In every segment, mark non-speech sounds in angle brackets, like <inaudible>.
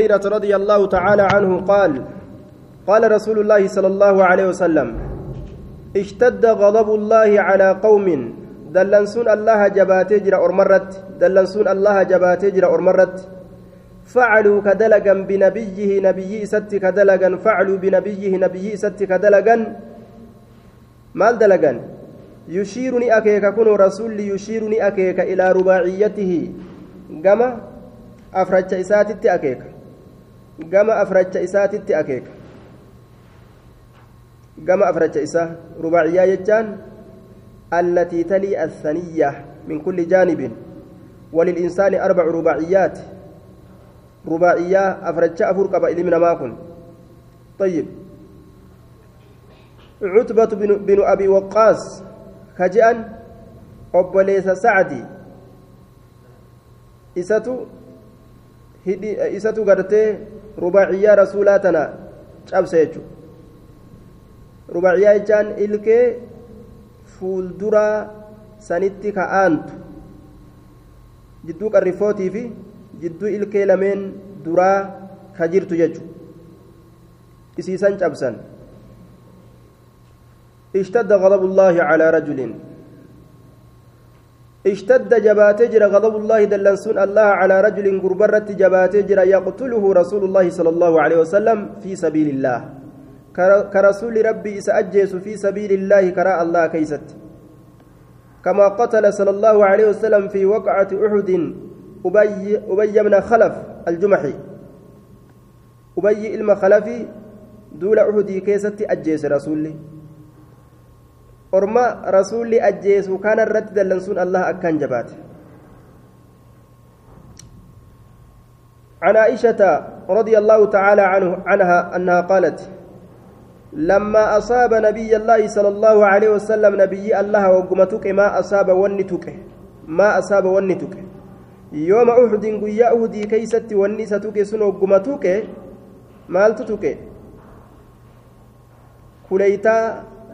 هريرة رضي الله تعالى عنه قال قال رسول الله صلى الله عليه وسلم اشتد غضب الله على قوم دلنسون الله جباتي جرى أرمرت دلنسون الله جباتي جرى أرمرت فعلوا كدلغا بنبيه نبي ست كدلغا فعلوا بنبيه نبي ست كدلغا مال دلغا يشيرني أكيك كن رسول يشيرني أكيك إلى رباعيته. كما أفرج إساتي أكيك. Gama afracha isaatitti akeeka gama afracha isaa rubaaciyaa jechaan allatii talii athaniyya min kulli jaanibin وللإنسان أربع رباعيات رباعية أفرجاء فرقة إلي ماكن طيب عتبة بن, أبي وقاص خجأن أبوليس سعدي إساتو إساتو قرتي rubaaciyyaa rasuulaa tana cabse jechuudha rubaaciyyaa jechaan ilkee fuulduraa sanitti ka'aantu jidduu qarrifootii fi jidduu ilkee lameen duraa ka jirtu jechuudha isiisan cabsan اشتد غضب الله على رجل اشتد جباتجر غضب الله دلنسون الله على رجل قربرت جباتجر يقتله رسول الله صلى الله عليه وسلم في سبيل الله. كرسول ربي سأجيس في سبيل الله كراء الله كيست. كما قتل صلى الله عليه وسلم في وقعة أحد أبي, أبي بن خلف الجمحي. أبي إلما خلفي دول أحدي كيست أجيس رسولي. Orma rasuulli ajjeesu kana irratti dallansuun allah akkaan jabaate. عن عائشة رضي الله تعالى عنه عنها أنها قالت لما أصاب نبي الله صلى الله عليه وسلم نبي الله وقمتك ما أصاب ونتك ما أصاب ونتك يوم أحد قيا أهدي كيست ونستك سنو قمتك مالتتك كليتا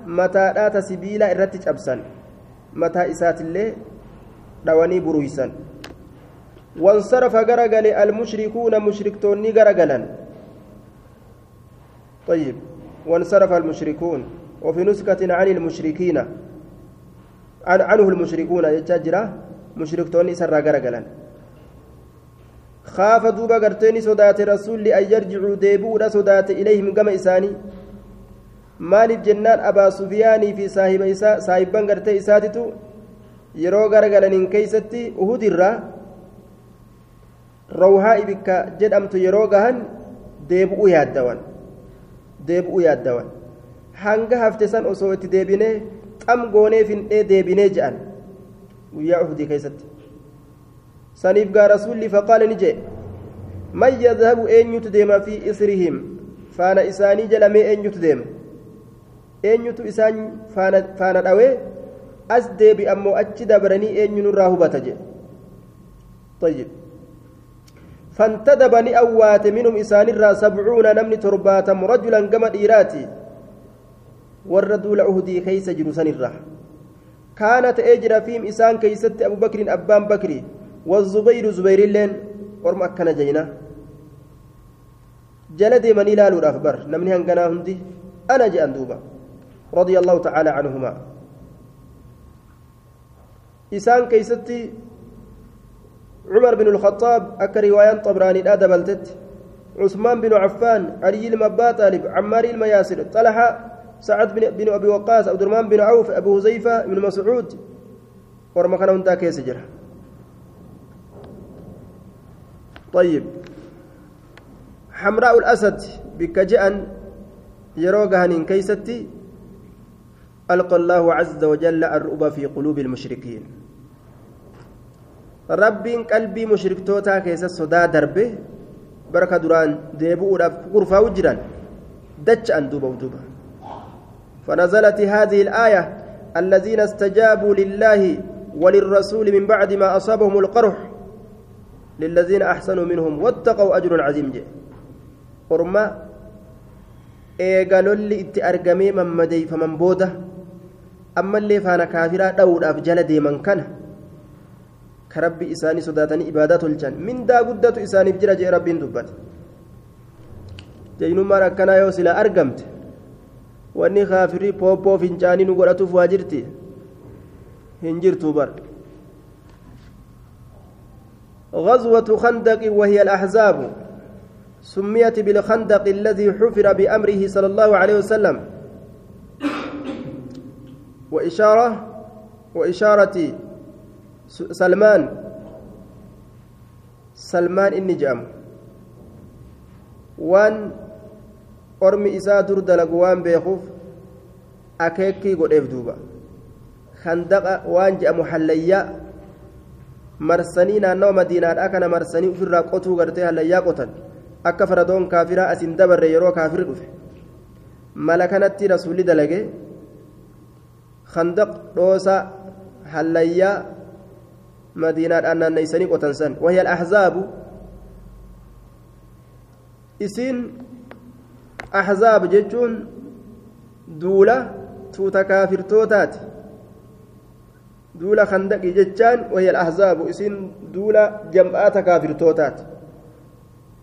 mataadhaata sibiilaa irratti cabsan. Mataa isaatillee dhawanii buruhisan. Wansarafa garagale almushrikuuna mushriktoonni garagalan. طيب وانصرف المشركون وفي نسخة عن المشركين عن عنه المشركون يتجرى مشركتون سرى غرغلا خاف دوبا غرتين صدات رسول أن يرجعوا ديبودا صدات إليهم كما إساني maaliif jennaan abaa sufiyaanii fi saahibban gartee isaatitu yeroo garagalaniin keeysatti uhudirraa rawhaa ibikka jedhamtu yeroo gahan deebi'uu yaaddawan. Deebi'uu yaaddawan. Hanga hafte san osoo itti deebinee xam goonee findhee deebinee je'an guyyaa uhudii keessatti saniif gaa rasuulli faqaala ni jee. Man yadhabu eenyutu deema fi isrihim? Faana isaanii jedhamee eenyutu deema eenyutu isaan faana dhawee? As deebi ammoo achi dabranii eenyu nurraa hubata jedhe فانتدب نأوات منهم إسان الرا سبعون نمني ترباتم رجلا كما إيراتي والردول أهدي كيس جلسان الرا كانت أجر فيهم إسان كيست أبو بكر أبان بكري والزبير زبير اللين ورم أكنا جينا جلد من إلال الأخبار نمني هنقنا هندي أنا جاء دوبا رضي الله تعالى عنهما. إسان كيستي عمر بن الخطاب أك رواية طبراني لا دبلتت. عثمان بن عفان علي المبا طالب عمار المياسر طلحة سعد بن, بن أبي وقاص عبد الرحمن بن عوف أبو هزيفة بن مسعود. ورما كان انتا كيس جرى. طيب. حمراء الأسد بكجأن يروغهن كيستي. ألقى الله عز وجل الرؤب في قلوب المشركين. ربين قلبي مشرك توتا كيس صدا دربه بركة دران ديبو غرفة وجران دج أن دوبا ودوبا فنزلت هذه الآية الذين استجابوا لله وللرسول من بعد ما أصابهم القرح للذين أحسنوا منهم واتقوا أجر عظيم. جي قرما eegalolli itti argamee mammadeeyfaman booda ammallee faana kaafiraa dha'uudhaaf jala deeman kana ka rabbi isaanii sodaatanii ibaadaa tolchan mindaa guddatu isaaniif jira jee rabbiin dubbate jaynummaan akkanaa yoo sila argamte wanni kaafirii pooppoo fincaanii nu godhatuuf waa jirti hin jirtuu bar غزوة خندق وهي الأحزاب سميت بالخندق الذي حفر بأمره صلى الله عليه وسلم وإشارة وإشارة سلمان سلمان إني جام وان أرمي إساء در دلقوان بيخوف أكيكي قد إفدوبا خندق وان جاء محليا marsanii naannawa madiinaadhaa kana marsanii ofirraa qotuu gartee hallayyaa qotan akka faradoon kaafiraa asin dabarre yeroo kaafirri dhufe mala kanatti rasuulli dalage khandaq dhoosa hallayyaa madiinaadhaan naanneysanii qotan san wahiya alahzaabu isiin ahzaab jechuun duula tuuta kaafirtootaati duula khandaqii jechaan wahiya alahzaabu isiin duula jam'aata kaafirtootaati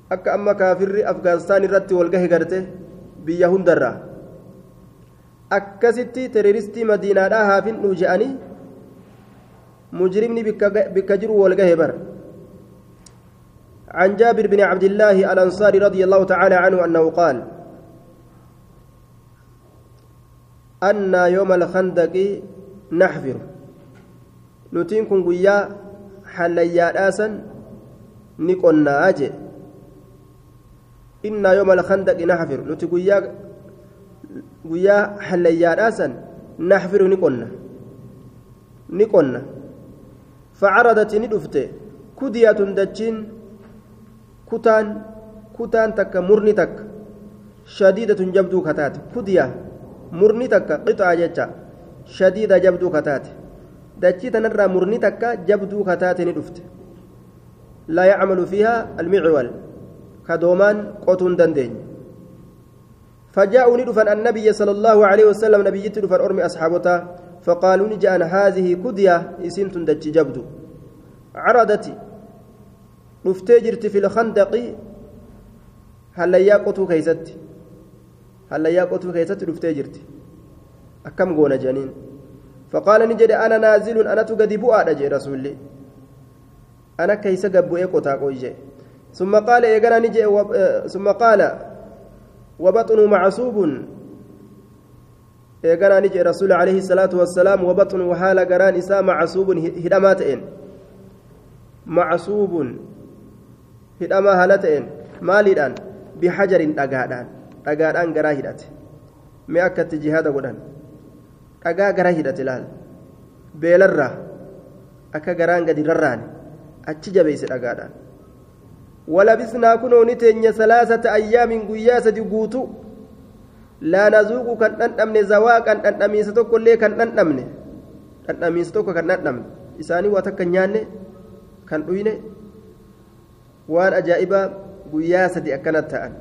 akka amma kaafirri afgaanistaan irratti walgahe garte biyya hundarraa akkasitti teroristii madiinaadhaa haafin dhuu je'anii مجرمني بكجر والجهبر عن جابر بن عبد الله الأنصاري رضي الله تعالى عنه أنه قال أن يوم الخندق نحفر نتينكم قيا حليا آسا نقلنا أجي إن يوم الخندق نحفر نتي قيا قيا حليا آسا نحفر نقلنا نقلنا فعرضت ندفت كدية دجين كتان كتان تك مرني تك شديدة جبدو كتات كدية مرني تك قطعة جتا شديدة جبدو كتات دجي تنرى مرني تك جبدو كتات ندفت لا يعمل فيها المعول كدومان قوتون دندين فجاءوا ندفن النبي صلى الله عليه وسلم نبي دفن أرمي أصحابته فقالوا نجأن هذه كدية إسنت دج جبد. عرضت نفتجرت في الخندق هل ياقوتو كيست هل ياقوتو كيست نفتجرت أكم قول جنين؟ فقال نجد أنا نازل أنا تقدي بؤاد جي رسولي أنا كيس قبو إيقوتا قوي ثم قال إيقنا نجي ثم قال وبطن معصوب wabaxnu haala garaan isaa macsuubun hidhamaa ta'een macsuubun hidhamaa haala ta'een maaliidhaan bihajarin dhagaadhaan dhagaadhaan garaa hidhate mee akkatti jihaada godhan dhagaa garaa hidhate laal beelarraa akka garaan gadi rarraane achi jabeeyse dhagaadhaan kunoo ni teenya salaasata ayyaamin guyyaa sadi guutuu laa nazuuqu kan dhandhamne zawaaqan dhandhamiinsa tokkollee kan dhandhamne dhandhamiinsa tokko kan dhandhamne isaanii waa takka nyaanne kan dhuyne waan ajaa'ibaa guyyaa sadi akkanat ta'an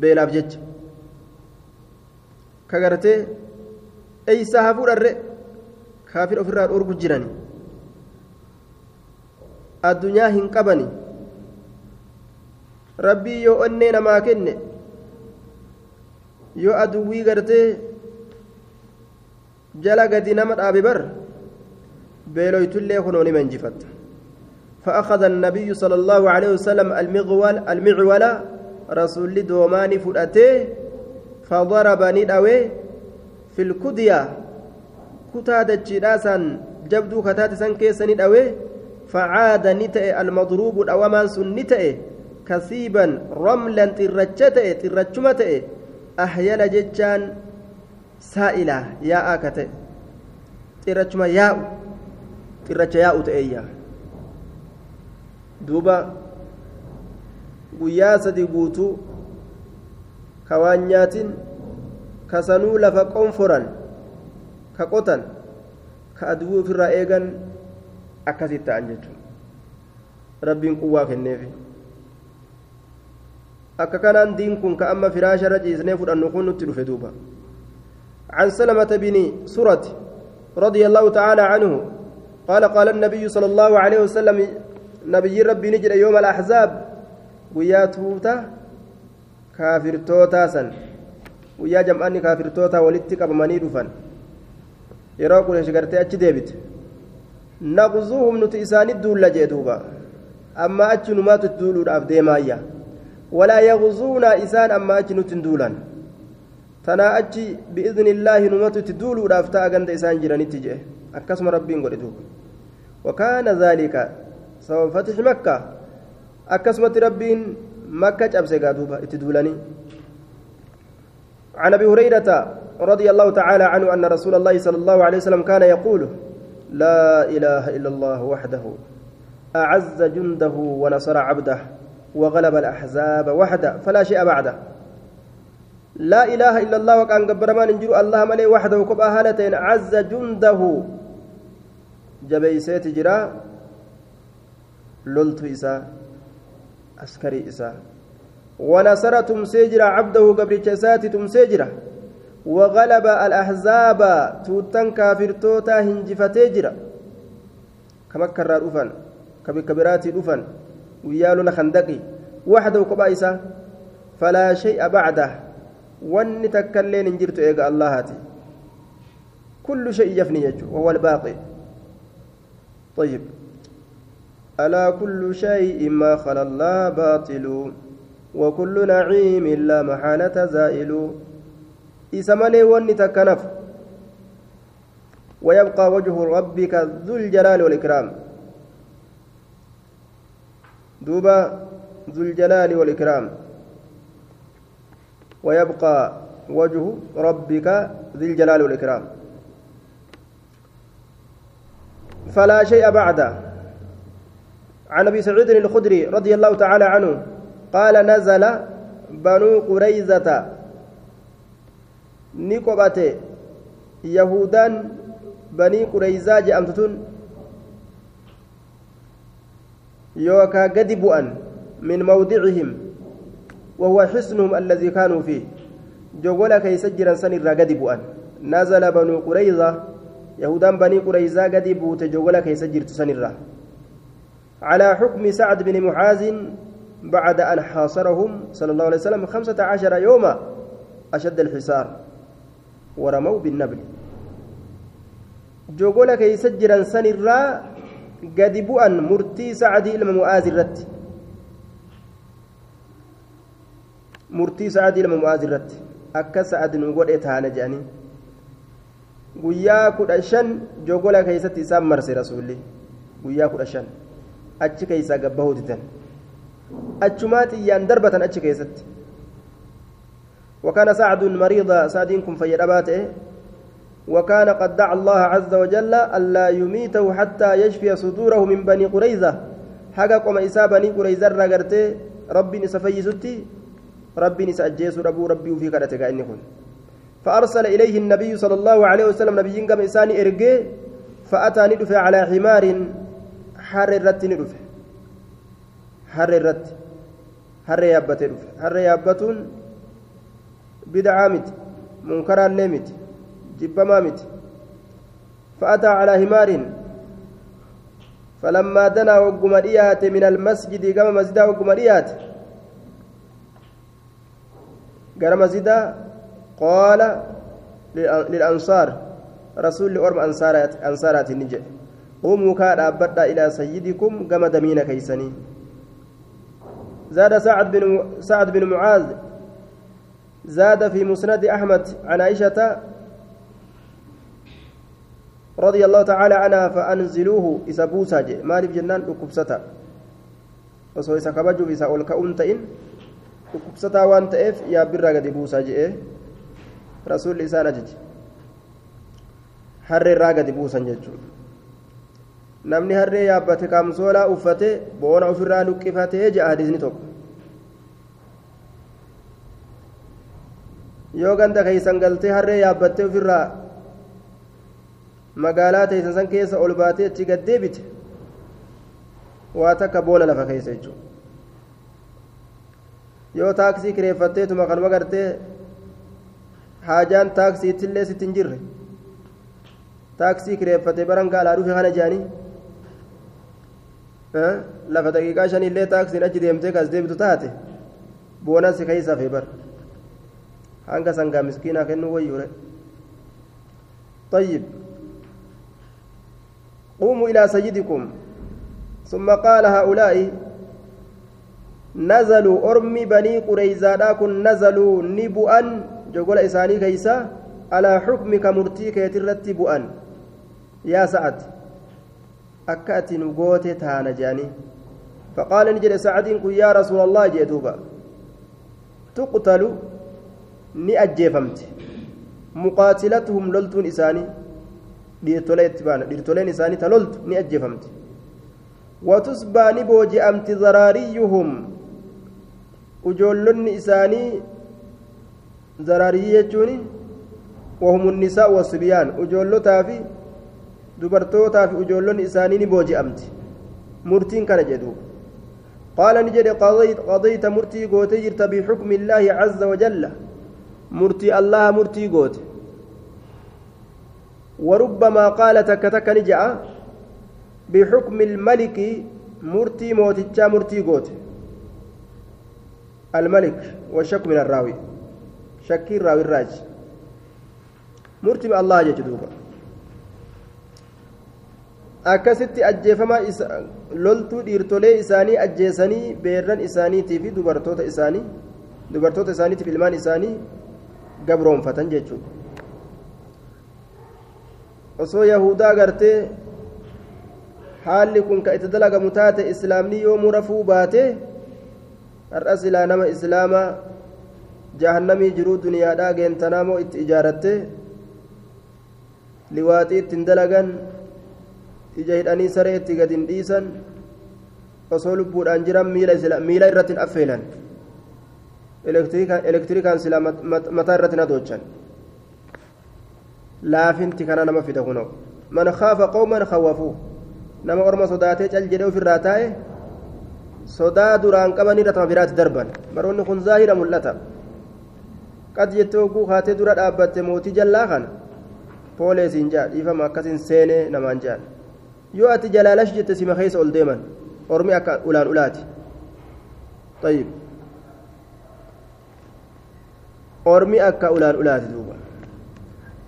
beelaaf jecha ka gartee eeysaa hafuudharre kaafir ofirraa dhoorgu jirani addunyaa hin qabani rabbii yoo onnee namaa kenne yoo aduwwii gartee jala gadi nama dhaabe bar beeloytullee kunoo nima injifatta فأخذ النبي صلى الله عليه وسلم المغول المعول رسول دوماني فؤته فضربني دوي في الكدية كتادة جراسا جبدو كتات سن كيسني دوي فعاد نتئ المضروب الأومان سن نتئ kasiiban ramlan xirracha ta'e xirrachuma ta'e ahyala jechaan saa'ilaa yaa'aa ka ta'e. Xirrachuma yaa'u xirracha yaa'u ta'eeyya duuba guyyaa sadi guutuu ka waan nyaatin ka sanuu lafa qonforan ka qotan ka aduu ofirraa eegan akkasitti ta'an jechuudha. Rabbiin quwwaa kenneefi. Akka kanaan diin kun ka amma firaasharra ciisnee fudhannu kun nutti dhufe duuba عن سلمة بن سرة رضي الله تعالى عنه قال قال النبي صلى الله عليه وسلم نبي ربي نجد يوم الأحزاب ويا توتا kaafirtootaa san guyyaa jam'anni kaafirtootaa walitti qabamanii dhufan yeroo qureesh gartee achi deebite naqzuuhum nuti isaanit duulla jee duuba amma achi numaatu duuluudhaaf deemaayya hin duulan tanaa achi bi'izni illaahi numatu itti duuluudhaaf ta'a ganda isaan jiranitti jee akkasuma rabbiin godhe duuba wakaana zaalika sababa fatixi makka akkasumatti rabbiin makka cabse gaa duuba itti duulanii عن ابي هريره رضي الله تعالى عنه ان رسول الله صلى الله عليه وسلم كان يقول لا اله الا الله وحده اعز جنده ونصر عبده وغلب الأحزاب وحده فلا شيء بعده. لا إله إلا الله وكان قبر ما ننجر الله ملي وحده كبا هالتين عز جنده. جبيسيت جرا لولت إسا عسكري إسا. ونصر تمسيجرا عبده قبل جسات تمسيجرا وغلب الأحزاب توتن كافرتوتا هنجفتيجرا كما كرر أفن كبكبرات أفن ويالو لخندقي وحده كبا إسا فلا شيء بعده. illee hin jirtu eega allahaati kullu shay yafni jechu wahuwa albaaqi طيب. ألا كل شيء ما خلا الله باطل. وكل نعيم لا محالة زائل. إسمالي وني تكنف. ويبقى وجه ربك ذو الجلال والإكرام. دوبا ذو الجلال والإكرام. ويبقى وجه ربك ذي الجلال والإكرام. فلا شيء بعده عن أبي سعيد الخدري رضي الله تعالى عنه قال نزل بنو قريزة نكبت يهودان بني قريزة جأمتتون يوكا قد بؤن من موضعهم وهو حصنهم الذي كانوا فيه. جوغولا كي سجرا سن قد بؤن نزل بنو قريظة يهودان بني قريزة قد بوت جوغولا كي سجرت سن على حكم سعد بن معاذ بعد أن حاصرهم صلى الله عليه وسلم خمسة عشر يوما أشد الحصار ورموا بالنبل. جوغولا كي سجرا سن قد بؤن مرتي سعد إلما معاذ الرت murtii sa'adii lama mu'aaz irratti akka sa'ad nu godhe taana jedhanii guyyaa kudha shan jogola keessatti isaan marse rasuulli guyyaa kudha shan achi keessaa gabbahuu didan achumaa xiyyaan darbatan achi keessatti وكان سعد مريضا سعد كن فيدباته وكان قد دعا الله عز وجل ألا يميته حتى يشفي صدوره من بني قريظة. حقا قم إسا بني قريظة رغرته ربي نسفيستي ربي نسأجيس ربو ربي وفي كرتك إني كن. فأرسل إليه النبي صلى الله عليه وسلم نبي قم إساني إرقي فأتى ندفع على حمار حر الرت ندفع. حر الرت حر يابت ندفع. حر يابتون بدعة مت منكرا لمت جبما مت. فأتى على حمار فلما دنا وقم من المسجد كما مسجد وقم قال مسجد قال للأنصار رسول أرم أنصارات أنصارات النجاة. قوموا كاد أبدا إلى سيدكم كما دمين كيسني. زاد سعد بن سعد بن معاذ زاد في مسند أحمد عن عائشة رضي الله تعالى عنها فأنزلوه إذا بوساج مالف جنان أكبستا وصو إذا كبجوا إذا أولك أنتئن dhukkubsataa waan ta'eef yaabbirraa gadi buusaa je'ee rasuulli isaan ajaje harreerraa gadi buusan jechuudha namni harree yaabbate kaamsoolaa uffate boona ofirraa luqqifatee je'a hadiisni tokko yoo ganda keeysan galtee harree yaabbattee ofirraa magaalaa teeysan san keessa ol baatee achi gad deebite waa takka boona lafa keessa jechuudha yoo taaksii kireeffatteetuma kanuma gartee haajaan taaksiitillee sitti hin jirre taaksii kireeffatee baran gaalaa dhufe kana jedhanii lafa daqiiqaa shanillee taaksiin achi deemtee kas deebitu taate boonasi keeysa fe bar hanga sangaa miskiinaa kennuu wayyure طيب قوموا إلى سيدكم ثم قال هؤلاء نزلوا أرمي بني قريزادا كن نزلوا نبؤا جقول إساني كيسا على حكمك مرتيك يترتي بؤا. يا سعد أكأت نقوت تانا جاني. فقال نجد سعد يا رسول الله جئتوبا تقتل ajjeefamte muqaatilatuhum loltuun isaanii dhiirtolee itti baana dhiirtoleen isaanii ta loltu ni ajjeefamte watusbaa ni booji'amti zaraariyyuhum ujoollonni isaanii zaraarii jechuun wahum unnisaa wasibyaan ujoollotaa fi dubartootaa fi ujoollonni isaanii ni booji'amti murtiin kana jedhu قال نجد قضيت قضيت مرتي قوتي بحكم الله عز وجل مرتي الله مرتي قوت وربما قال تك تك نجأ بحكم الملك مرتي موتجا مرتي قوت الملك والشك من الراوي شكي الراوي الراج مرتي الله يجدوبا akkasitti ajjeefama loltuu dhiirtolee isaanii ajjeesanii beerran isaaniitii fi dubartoota isaanii dubartoota isaaniitiif ilmaan isaanii gabroonfatan jechuudha osoo yahudaa gartee haalli kun ka itti dalagamu taate islaamni yoo murafuu baate har'a silaa nama islaamaa jahannamii jiruu duniyaadhaa geentanaa moo itti ijaaratte liwaaxii ittiin dalagan ija hidhanii saree itti gad hin dhiisan osoo lubbuudhaan jiran miila irratti hin affeelan elektirikaan silaa mataa irratti na doochan laafinti kana nama fida kunoo man khaafa qawman khawwafuu nama orma sodaatee cal jedhee ofirraa taa'e sodaa duraan qaban irra tama biraatti darban baroonni kun zaahira mul'ata qad jettee oguu kaatee dura dhaabbatte mootii jallaa kana pooleesiin jaa dhiifama akkasiin seenee namaan jaan yoo ati jalaalash jette sima keessa ol deeman ormi akka ulaan ulaati طيب ormi akka ulaan ulaati duuba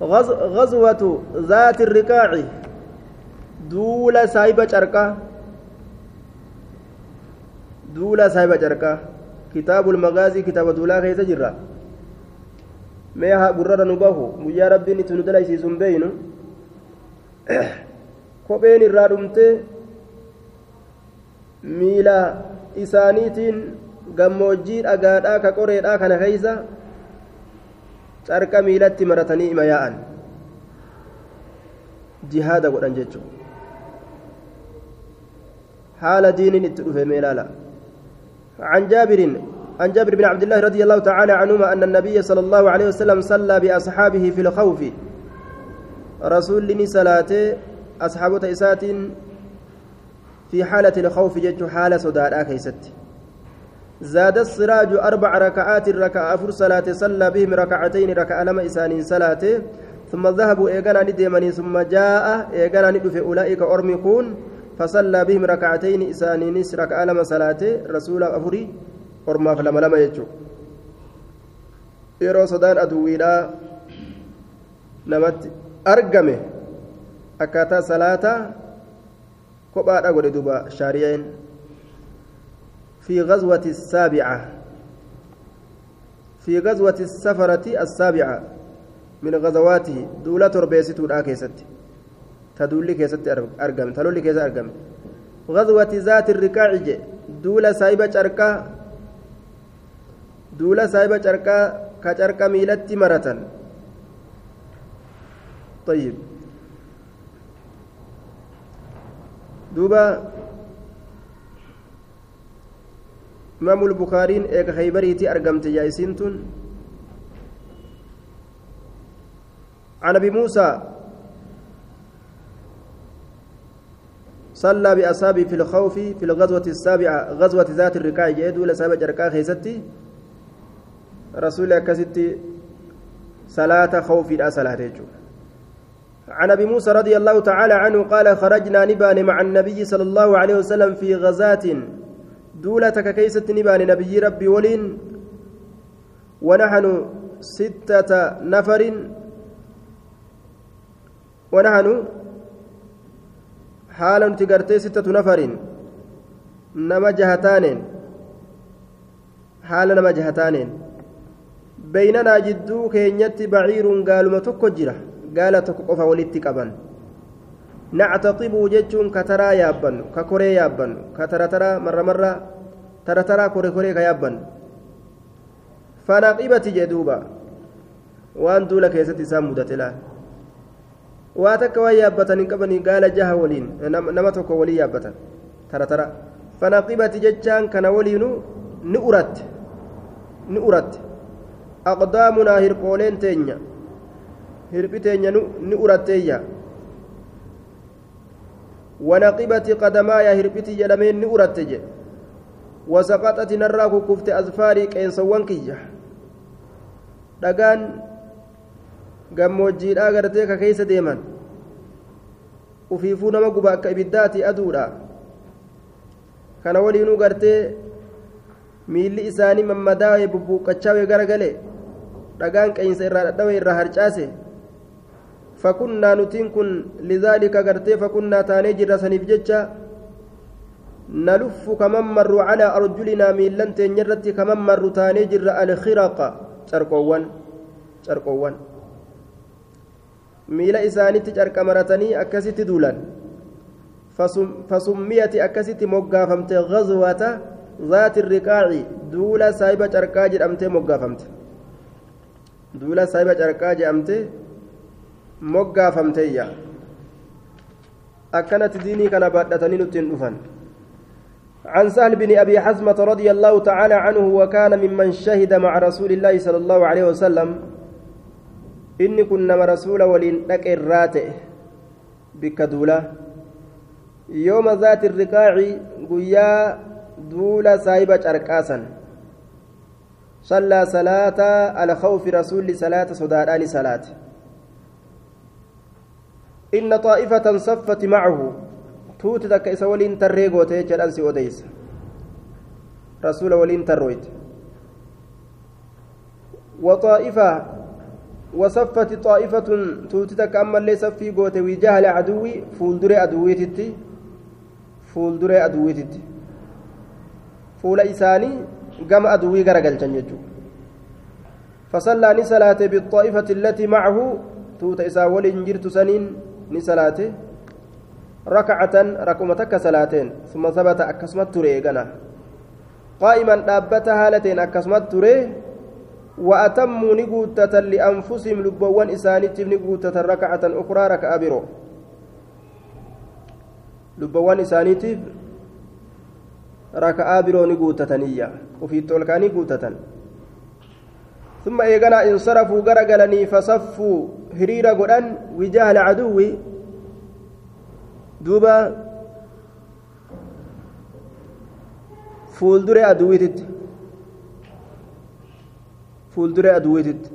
غزوة ذات saahiba carqaa kitaabul magaazii kitaaba duulaa keessa jirra mee haa gurrara nu bahu guyyaa rabbiin itti nu dalaysiisu hin beeynu kopheen irraa dhumte miila isaaniitiin gammoojjii dhagaadhaa ka qoreedhaa kana keeysa carqa miilatti maratanii ima yaa'an jihaada godhan jechuudha. حال دين ميلالا عن جابر عن جابر بن عبد الله رضي الله تعالى عنهما أن النبي صلى الله عليه وسلم صلى بأصحابه في الخوف رسول لني صلاة أصحاب إسات في حالة الخوف جج حالة صدار كيست زاد السراج أربع ركعات ركع أفر صلاة صلى بهم ركعتين ركع لما إسان صلاة. ثم ذهبوا إيقانا نديمني ثم جاء إيقانا ندف أولئك أرمكون فصلى بهم ركعتين إسانينس ركع لما صلاة. رسول أفري أرما فلما لما يجو. yeroo sodaan aduwwiidhaa namatti argame akkaataa salaataa kophaadha godhe duba shaariyeen في غزوة السابعة. في غزوة السفرة السابعة من غزواته. دولة تربيسة الآكيست تدولي كيست أرقم تلولي كيست أرقم غزوة ذات الركاع دولة سايبة أركا دولة سايبة أركا كأركا ميلتي مرة طيب. دوبا إمام البخاري إيك خيبريتي أرقمت جايسينتون عن أبي موسى صلى بأصحابه في الخوف في الغزوة السابعة غزوة ذات الركاع جيد ولا سابع جركا خيستي رسول كستي صلاة خوف لا صلاة عن أبي موسى رضي الله تعالى عنه قال خرجنا نبان مع النبي صلى الله عليه وسلم في غزاة duula takka keeysatti ni baane nabiyyi rabbii waliin ونحن ستة نفر ونحن حالا تقرتي ستة نفر نما جهتانين. حالا نما جهتانين. بيننا جدو كينيتي بعير قالوا تكو جرة قال nactaxibuu jechuun ka taraa yaabbannu ka koree yaabbannu ka tarataraa marra marra tarataraa kore koree ka yaabbannu fanaqibati jee duuba waan duula keessatti isaan mudate laal waa takka waan yaabbatan hin qabanii gaala jaha waliin nama tokko walii yaabbatan taratara fanaqibati jechaan kana waliinu ni uratte ni uratte aqdaamunaa hirqooleen teenya hirphi teenya ni uratteeyyaa ونقبت قدمايا هربتي جلمين تينيا وسقطت نراك كفت أزفاري كينسوان كيّة dhagaan gammoojjiidhaa gartee ka keeysa deeman ufiifuu nama guba akka ibiddaati aduudha kana waliinuu gartee miilli isaanii mammadaa'e bubbuuqqachaawee garagale dhagaan qeeysa irraa dhadhawe irraa harcaase nutiin kun lidaalika gartee fakunnaa taanee jirra saniif jecha نلف كمن مر على أرجلنا ميلان تنيرتي كمن مر تاني جر الخرق carqoowwan carqoowwan miila isaanitti carqa maratanii akkasitti duulan fasummiyati akkasitti moggaafamte gazwata zaati riqaaci duula saahiba carqaa jedhamtee moggaafamte duula saahiba carqaa jedhamte moggaafamteeyya akkanatti diinii kana baadhatanii nutti hin dhufan. عن سهل بن أبي حزمة رضي الله تعالى عنه وكان ممن شهد مع رسول الله صلى الله عليه وسلم إني كنا رسول ولين الراتئ بكدولة يوم ذات الرقاع قيا دولة سايبة أركاسا صلى صلاة على خوف رسول صلاة صداران صلاة إن طائفة صفت معه. takka isa waliin tarree goote jedhan si odeysa rasuula waliin tarrooyte وطائفة وصفت طائفة توتتك أما اللي صفي قوت وجاه العدو فولدر أدويتتي فولدر أدويتتي فول إساني قام أدوي غرقل جنجو فصلى نسلاته بالطائفة التي معه. توت إسا ولين جرت سنين. نسلاته ركعة ركمتك صلاتين ثم ثبت أكسمت تري غنا قائما دابت هالتين أكسمت تري وأتموا نقوتة لأنفسهم لبوان إسانيت نقوتة ركعة أخرى ركعة برو لبوان إسانيت ركعة برو نقوتة نية وفي التولكاني قوتة ثم إيقنا انصرفوا غرقلني فصفوا هريرا قران وجاه العدو duuba fuuldure aduwwititti fuuldure aduwwititti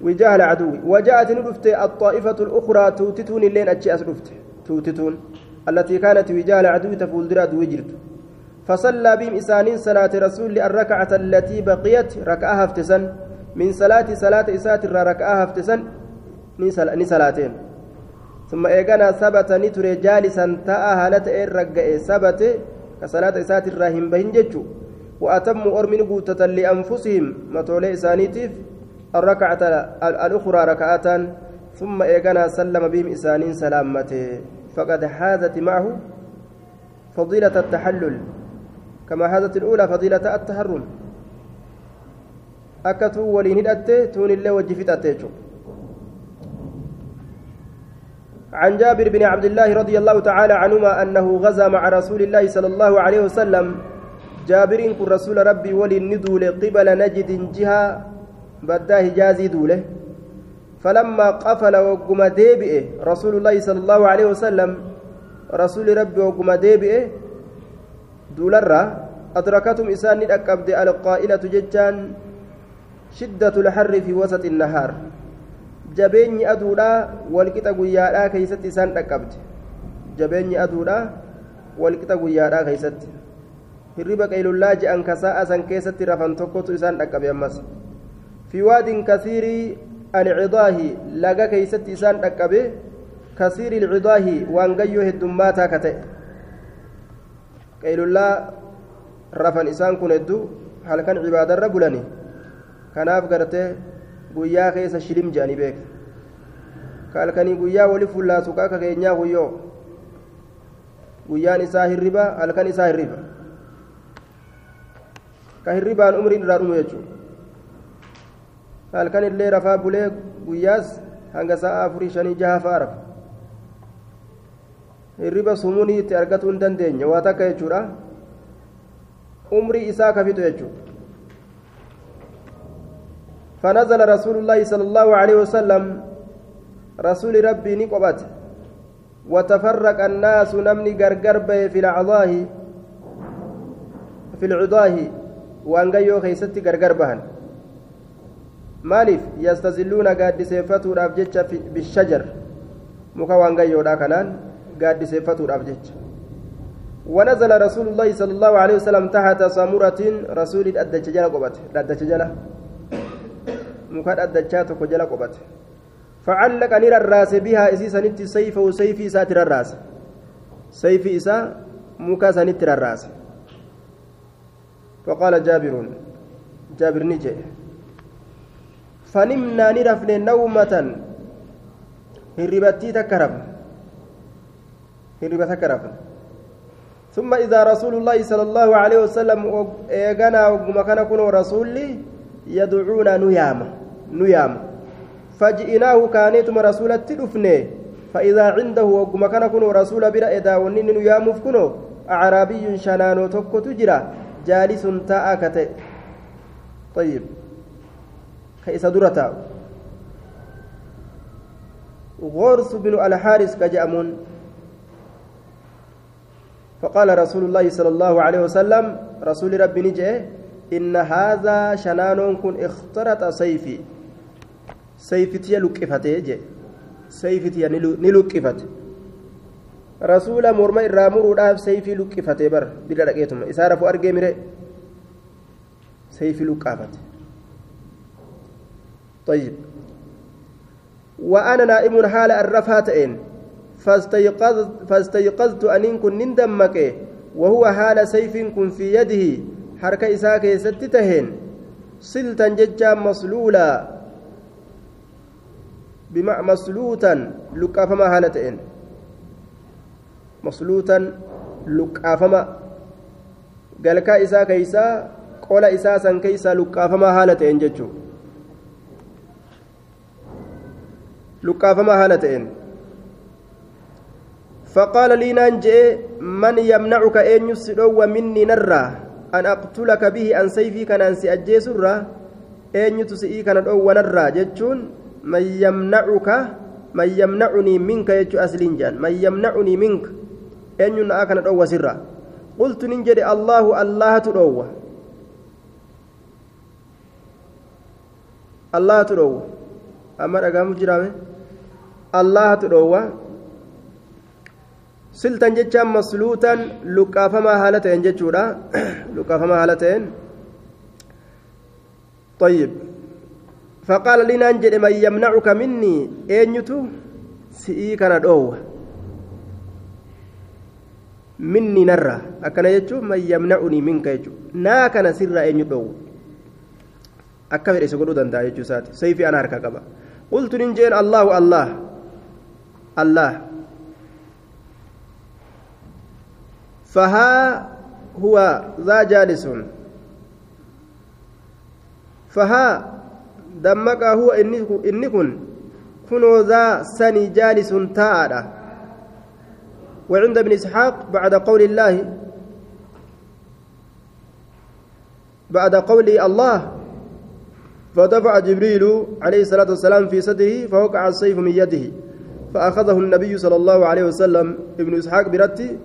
وجاه العدو وجاءت ندفت الطائفة الأخرى توتتون اللين أتشي أسرفت توتتون. التي كانت وجاه العدو تفول دراد وجرت فصلى بهم إسانين صلاة رسول الركعة التي بقيت ركعها افتسن. من صلاة صلاة إسات ركعها افتسن. نسلاتين ثم إيقنا ثبت نتري جالسا تاء هالة إرقى ثبت كصلاة إسات الراهن بهن جتشو وأتموا أرمن قوتة لأنفسهم متولي إسانيتيف الركعة الأخرى ركعة ثم إيقنا سلم بهم إسانين سلامته. فقد حازت معه فضيلة التحلل. كما حازت الأولى فضيلة التحرم. أكتو ولين هدأت تون الله وجفت أتيتشو عن جابر بن عبد الله رضي الله تعالى عنهما أنه غزا مع رسول الله صلى الله عليه وسلم. جابر كن رسول ربي ولي ندول قبل نجد جهة بداه جازي دوله. فلما قفل وقم ديبئه رسول الله صلى الله عليه وسلم رسول ربي وقم ديبئه دولرة أدركتهم إسان أكبد القائلة ججان شدة الحر في وسط النهار jabeenyi aduudhaa walqixa guyyaadhaa keeysatti isaan dhaqqabde jabeenyi aduudhaa walqixa guyyaadhaa keeysatti hirriba qaylullaa je'an kasaa'a san keessatti rafan tokkotu isaan dhaqqabe ammas fi waadin kasiirii alcidaahi laga keeysatti isaan dhaqqabe kasiiri alcidaahi waan gayyoo heddummaataa ka ta'e qaylullaa rafan isaan kun hedduu halkan cibaadarra bulani. Kanaaf gartee guyyaa keessa shilim je'anii beeka ka halkanii guyyaa wali fullaasu ka akka keenyaa guyyoo. Guyyaan isaa hirriba halkan isaa hirriba. Ka hirribaan umriin irraa dhumu jechuudha. Halkan illee rafaa bulee guyyaas hanga sa'a afurii shanii jaha fa'a rafa hirriba sumunii itti argatuu hin dandeenye waa takka jechuudha umrii isaa kafitu jechuudha فنزل رسول الله صلى الله عليه وسلم رسول ربي نقبت وتفرق الناس نمني غرغر في العضاه في العضاه وانغيو خيستي غرغر بهن yastazilluuna gaaddiseeffatuudhaaf jecha bishajar muka waangayyoodha kanaan gaaddiseeffatuudhaaf jecha. ونزل رسول الله صلى الله عليه وسلم تحت سامورة رسول الأدج جل قبت الأدج جل مكان أدجات جل قبت فعلق نير الراس بها إسي سنت سيف وسيف ساتر الراس سيف إسا مكا سنتر الراس فقال جابر جابر نجي فنمنا نرفن نومة هربتي تكرف هربت تكرف ثم إذا رسول الله صلى الله عليه وسلم إيغانا ومكان كن رسولي يدعونا نيام نيام فجئناه كانتم رسولة تدفني فإذا عنده ومكان كن رسول بلا إذا ونين نيام فكنو أعرابي شنانو تكو تجرى جالس تاء طيب. كيس درتا. غورس بن الحارس كجأمون فقال رسول الله صلى الله عليه وسلم رسول ربي نجي إن هذا شنان كن اخترت سيفي. سيفتي لقفته سيفتي نلقفت رسول مرمى الرامور وداب سيفي لقفته بر بلا إسارة أرجي مره سيفي لقفته طيب. وأنا نائم حال الرفاتين فاستيقظت, فاستيقظت أن كن نندمك. وهو حال سيف كن في يده. حركة إساك ستتهن سلتا ججا مسلولا. بمع مسلوتا لقافما حالتين مسلوتا لقافما. قال كا إسا كيسا قول إساسا كيسا لقافما حالتين ججو. لقافما حالتين فقال لي نانجي من يمنعك أن يسدو مني نرى؟ أن أقتلك به أن سيفي كان أنسي أجيسرة أن يتسئي كان نرى جتشون. من يمنعك من يمنعني منك يجو أسلين جان. من يمنعني منك أن ينأى كان أو سرة قلت ننجد الله الله تدوه الله تدوه أما أقام جرامه الله تدوه siltan jechaan masluutan luqqaafamaa haala ta'een jechuudha. <clears throat> Luqqaafamaa haala ta'een. طيب فقال لنا انجد من يمنعك مني اينيتو سئي كان دوه مني نرى أكنا يجو من يمنعني منك يجو نا كان سر اينيو دوه إسقلو دندا يجو ساتي سيفي أنا قبا قلت ننجين الله الله الله فها هو ذا جالس. فها دمك هو إني كن كنوا ذا سني جالس تاء وعند ابن إسحاق بعد قول الله بعد قول الله فدفع جبريل عليه الصلاة والسلام في صدره فوقع السيف من يده فأخذه النبي صلى الله عليه وسلم ابن إسحاق برتي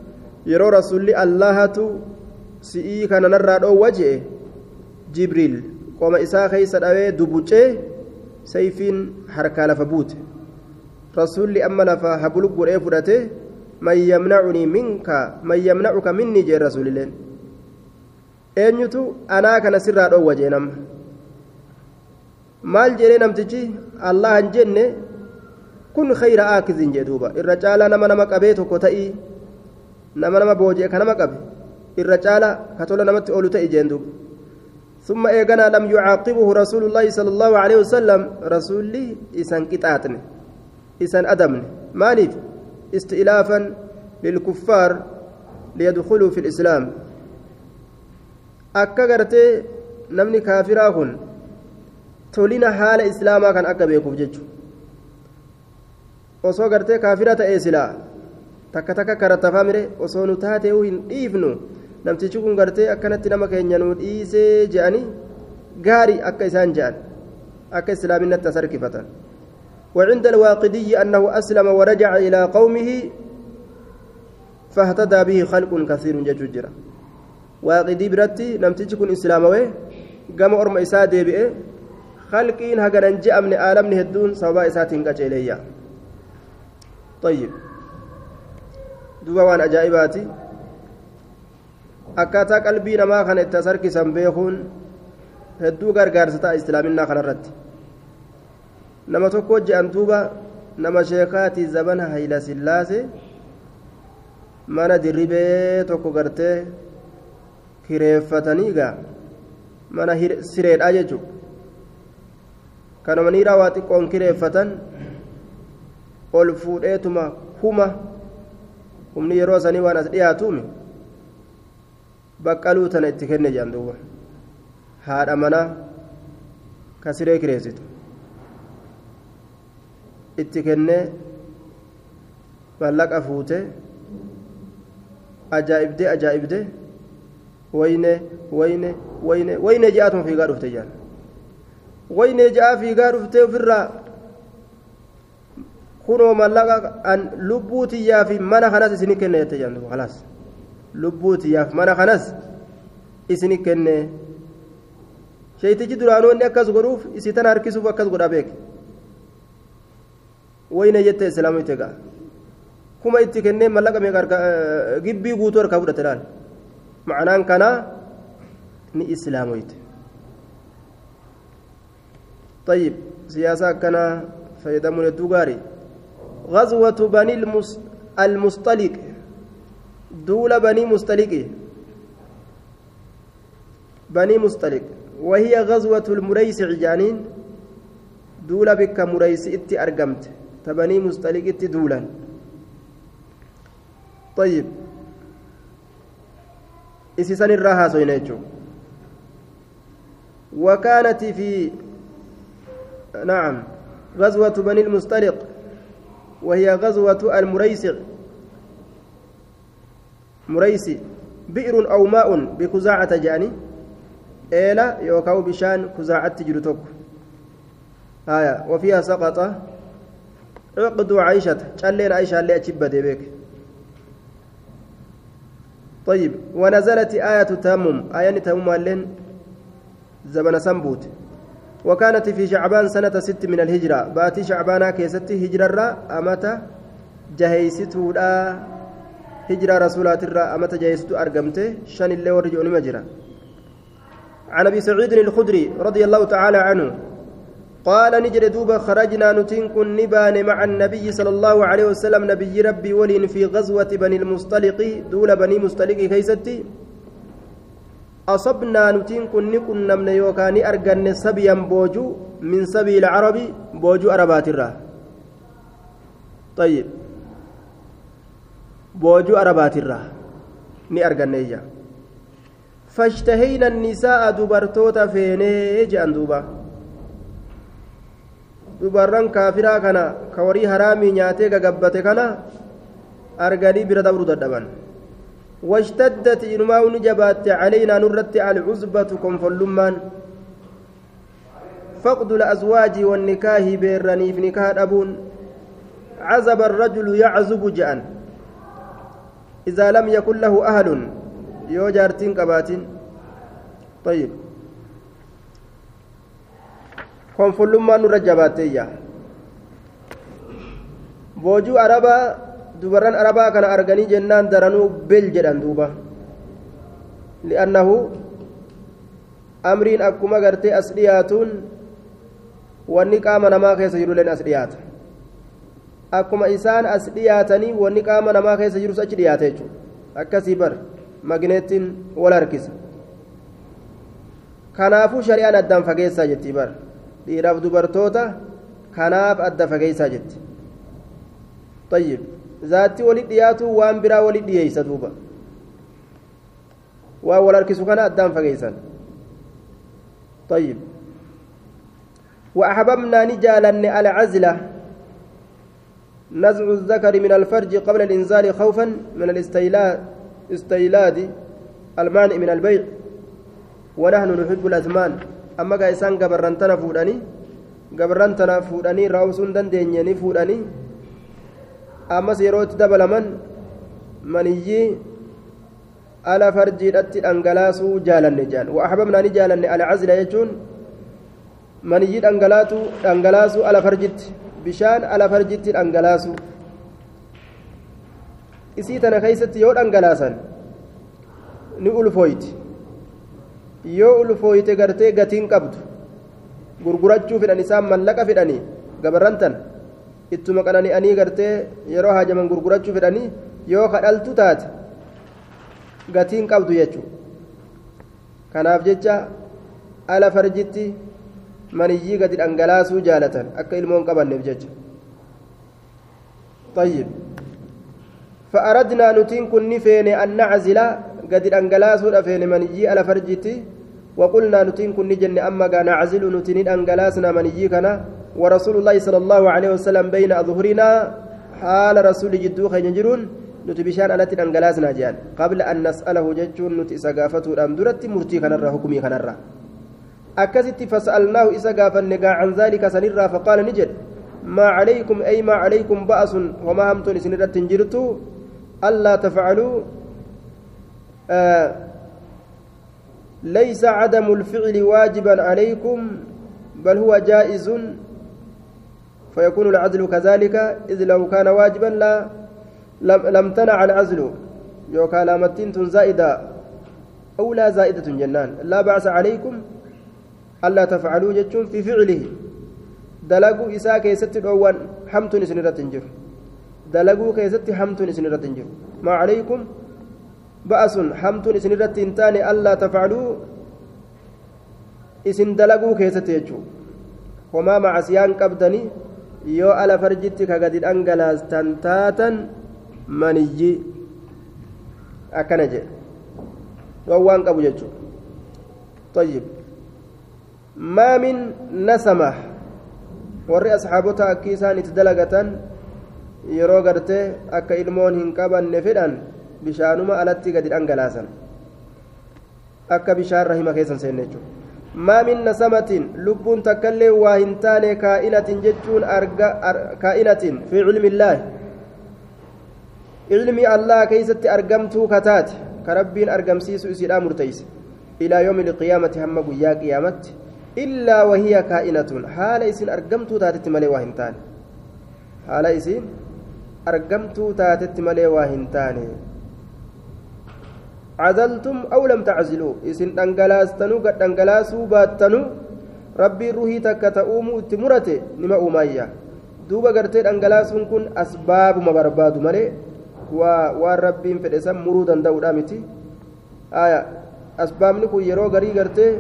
yeroo rasuulli allahatu si'ii kana narraa dhoowwa jee jibriil qoma isaa keeysa dhawee dubucee sayfiin harkaa lafa buute rasuulli amma lafa habulu godhee fudhate man minka man yamnacuka minni jee rasuulilleen eenyutu anaa kana sirraa dhoowwa jee nama maal jedhee namtichi allah hin jenne kun khayra aakizin jee duuba irra caalaa nama nama qabee tokko ta'ii nama nama booji'e ka nama qabe irra caalaa ka tola namatti oolu ta'e jeen duuba ثم إيقنا لم يعاقبه رسول الله صلى الله عليه وسلم رسولي إسان قطعتني إسان أدمني مالف استئلافا للكفار ليدخلوا في الإسلام akka gartee namni kaafiraa kun tolina haala islaamaa kan akka beekuuf jechuudha osoo gartee kaafira ta'ee silaa takka takka karattafaa mire osoo nu taatee hin dhiifnu namtichi kun gartee akkanatti nama keenya nu dhiisee je'anii gaarii akka isaan je'an akka islaaminatti as harkifatan وعند الواقدي أنه أسلم ورجع إلى قومه فاهتدى به خلق كثير جججرة waaqidii biratti namtichi kun islaamawee gama orma isaa deebi'e halqiin haganan je'amne aalamni hedduun sababaa isaatiin qaceeleeyya طيب duba waan ajaa'ibaati. Akkaataa qalbii namaa kana itti as harkisan beekuun hedduu gargaarsa ta'a islaaminaa kanarratti nama tokko je'an duuba nama sheekaatii zabana hayla sillaase mana dirribee tokko gartee kireeffatanii gaa mana sireedhaa jechuudha kanuma niiraa waa xiqqoon kireeffatan ol fuudheetuma kuma humni yeroo sanii waan as dhiyaatuumi baqqaluu tana itti kenne jedhan duuba haadha manaa ka siree kireessitu itti kennee mallaqa fuute ajaa'ibdee ajaa'ibdee. wayne wayne wayne wayne ja'atuma fiigaa dhufte jaan wayne ja'a fiigaa dhufte ofirraa kunoo mallaqa an lubbuu tiyyaa fi mana kanas isini kenne jette jaan khalaas lubbuu tiyyaaf mana kanas isini kenne sheeytichi duraanuu inni akkas godhuuf isii tana harkisuuf akkas godha beek wayne jette islaamu itti ga'a kuma itti kennee mallaqa meeqa gibbii guutuu harkaa fudhate laal معناه كان ني إسلاميت طيب سياسة كان فيدمون الدوغاري غزوة بني المس المستلق دول بني مستلق بني مستلق وهي غزوة المريسع جانين دول بك مريس إتي أرقمت. تبني مستلق إتي دولا. طيب. irraa haasoyna jechuudha وكانت في نعم. غزوة بني المستلق وهي غزوة المريسع مريسي بئر أو ماء بكزاعة جاني. إيلا يوكاو بشان كزاعة تجرتك آية وفيها سقط عقد عائشة. شلين عائشة اللي أتشبت بك طيب ونزلت آية التيمم آية تيمم لين زمن سنبوت. وكانت في شعبان سنة ست من الهجرة. باتي شعبانا كيست هجرة أمتى جهيستو لا هجرة رسولات الرا أمتى جهيستو أرقمته شان اللي ورجعني مجرى عن أبي سعيد الخدري رضي الله تعالى عنه. قال نجد دوبا خرجنا نتين كن نبان مع النبي صلى الله عليه وسلم. نبي ربي ولين في غزوة بني المصطلق. دول بني مصطلق كيستي أصبنا نتين كن نكن نمن يوكاني أرقن سبيا بوجو من سبي العرب بوجو أربات الرا طيب بوجو أربات الرا ni arganneeyya fashtahayna النساء dubartoota feenee je'an duuba dubarran kaafiraa kana ka warii haraamii nyaatee gagabbate kana arganii bira dabruu dadhaban واشتدت إنما نجبات علينا نرت العزبة كنفلمان فقد الأزواج والنكاه بيرني في نكاه أبون. عزب الرجل يعزب جأن. إذا لم يكن له أهل يوجارتين كباتين. طيب. nurra jabaatteeyya boojuu arabaa dubarran arabaa kana arganii jennaan daranuu bel jedhan duuba li'annahu amriin akkuma gartee as dhiyaatuun wanni qaama namaa keessa jirulleen as dhiyaata akkuma isaan as dhiyaatanii wanni qaama namaa keessa jirus achi dhiyaate jechuudha akkasii bar magneettiin wal harkisa kanaafuu shari'aan addaan fageessaa jetti bar dhiiraaf dubartoota kanaaf adda fageessaa jetti طيب ذاتي ولد دياتو وان برا ولد دييسا دوبا وان اركسو كان ادام فقيسا طيب واحببنا نجالا العزله نزع الذكر من الفرج قبل الانزال خوفا من الاستيلاد استيلاد المانع من البيع ونحن نحب الازمان اما قايسان قبرنتنا فوداني قبرنتنا فوداني راوسون دندينيني فوداني ammas yerootti dabalaman maniyyii ala farjiidhatti dhangalaasuu jaalanne jaan. Waxbabnaa ni jaalanne alcazla jechuun maniyyii dhangalaatu dhangalaasuu ala farjitti bishaan ala farjitti dhangalaasu isii tana keeysatti yoo dhangalaasan ni ulfooyti yoo ulfooyte gartee gatiin qabdu gurgurachuu fidhan isaan mallaqa fidhanii gabarrantan ittuma qanani'anii gartee yeroo haajaman gurgurachuu fedhanii yoo kadhaltu taate gatiin qabdu jechuudha kanaaf jecha ala farjitti maniyyii gadi dhangalaasuu jaalatan akka ilmoon qabanneef jecha طيب فأردنا نتين كن نفين أن نعزل قد أنقلاسوا فين منيي على فرجتي وقلنا نتين كن نجن أما نعزل نتين أنقلاسنا منيي كنا ورسول الله صلى الله عليه وسلم بين أظهرنا حال رسول جدو خين جرون نتبشان على تنقلاسنا جان قبل أن نسأله ججون نتي سقافته الأمدرة مرتي خنرة حكمي خنرة أكست فسألناه إسا قافا عن ذلك سنرة فقال نجد ما عليكم أي ما عليكم بأس وما همتون سنرة تنجرتو؟ ألا تفعلوا؟ آه ليس عدم الفعل واجبا عليكم بل هو جائز فيكون العزل كذلك إذ لو كان واجبا لا لم, تنع العزل. يوكا لامتين زائدة أو لا زائدة جنان. لا بأس عليكم ألا تفعلوا جتون في فعله. دلقوا إساء كيست الأول حمت سنرة تنجر دلقوا كيست حمت سنرة تنجر ما عليكم؟ بأس حمت سنرة تنتاني ألا تفعلوا. إسن دلقوا كيست يجو. وما مع سيان قبدني yoo ala farjitti ka gadi dhangalaastan taatan maniyyi akkana jedhe dhoowwaan qabu jechuudha طيب ما من نسمة warri asxaabota akki isaan itti dalagatan yeroo gartee akka ilmoon hin qabanne fedhan bishaanuma alatti gadi dhangalaasan akka bishaan rahima keessan seenne jechuudha ما من نسمة لبون تكلي واهنتان كائنة جتون كائنة في علم الله. علم الله كيست أرجمت كتات. كربين أرجمسيس إسلام مرتيس. إلى يوم القيامة هم قيا قيامت. إلا وهي كائنة. حال إسن أرجمت تاتت ملي واهنتان حال إسن أرجمت تاتت ملي واهنتان عزلتم أو لم تعزلوا إسن دنجلاستنو قد دنجلاسوا باتنو ربي روحي تكتأومو تمرته نما أمية دوبا قرتي دنجلاسون كن أسباب ما بربادو مالي waan rabbiin fedhe san muruu danda'uudha miti asbaabni kun yeroo garii gartee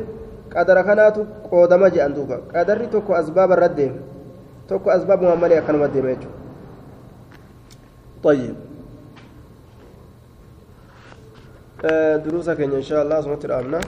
qadara kanaatu qoodama jedhan duuba qadarri tokko asbaaba irra deema tokko asbaabuma malee akkanuma deema jechuudha. طيب دروسك إن شاء الله سمعت الأبناء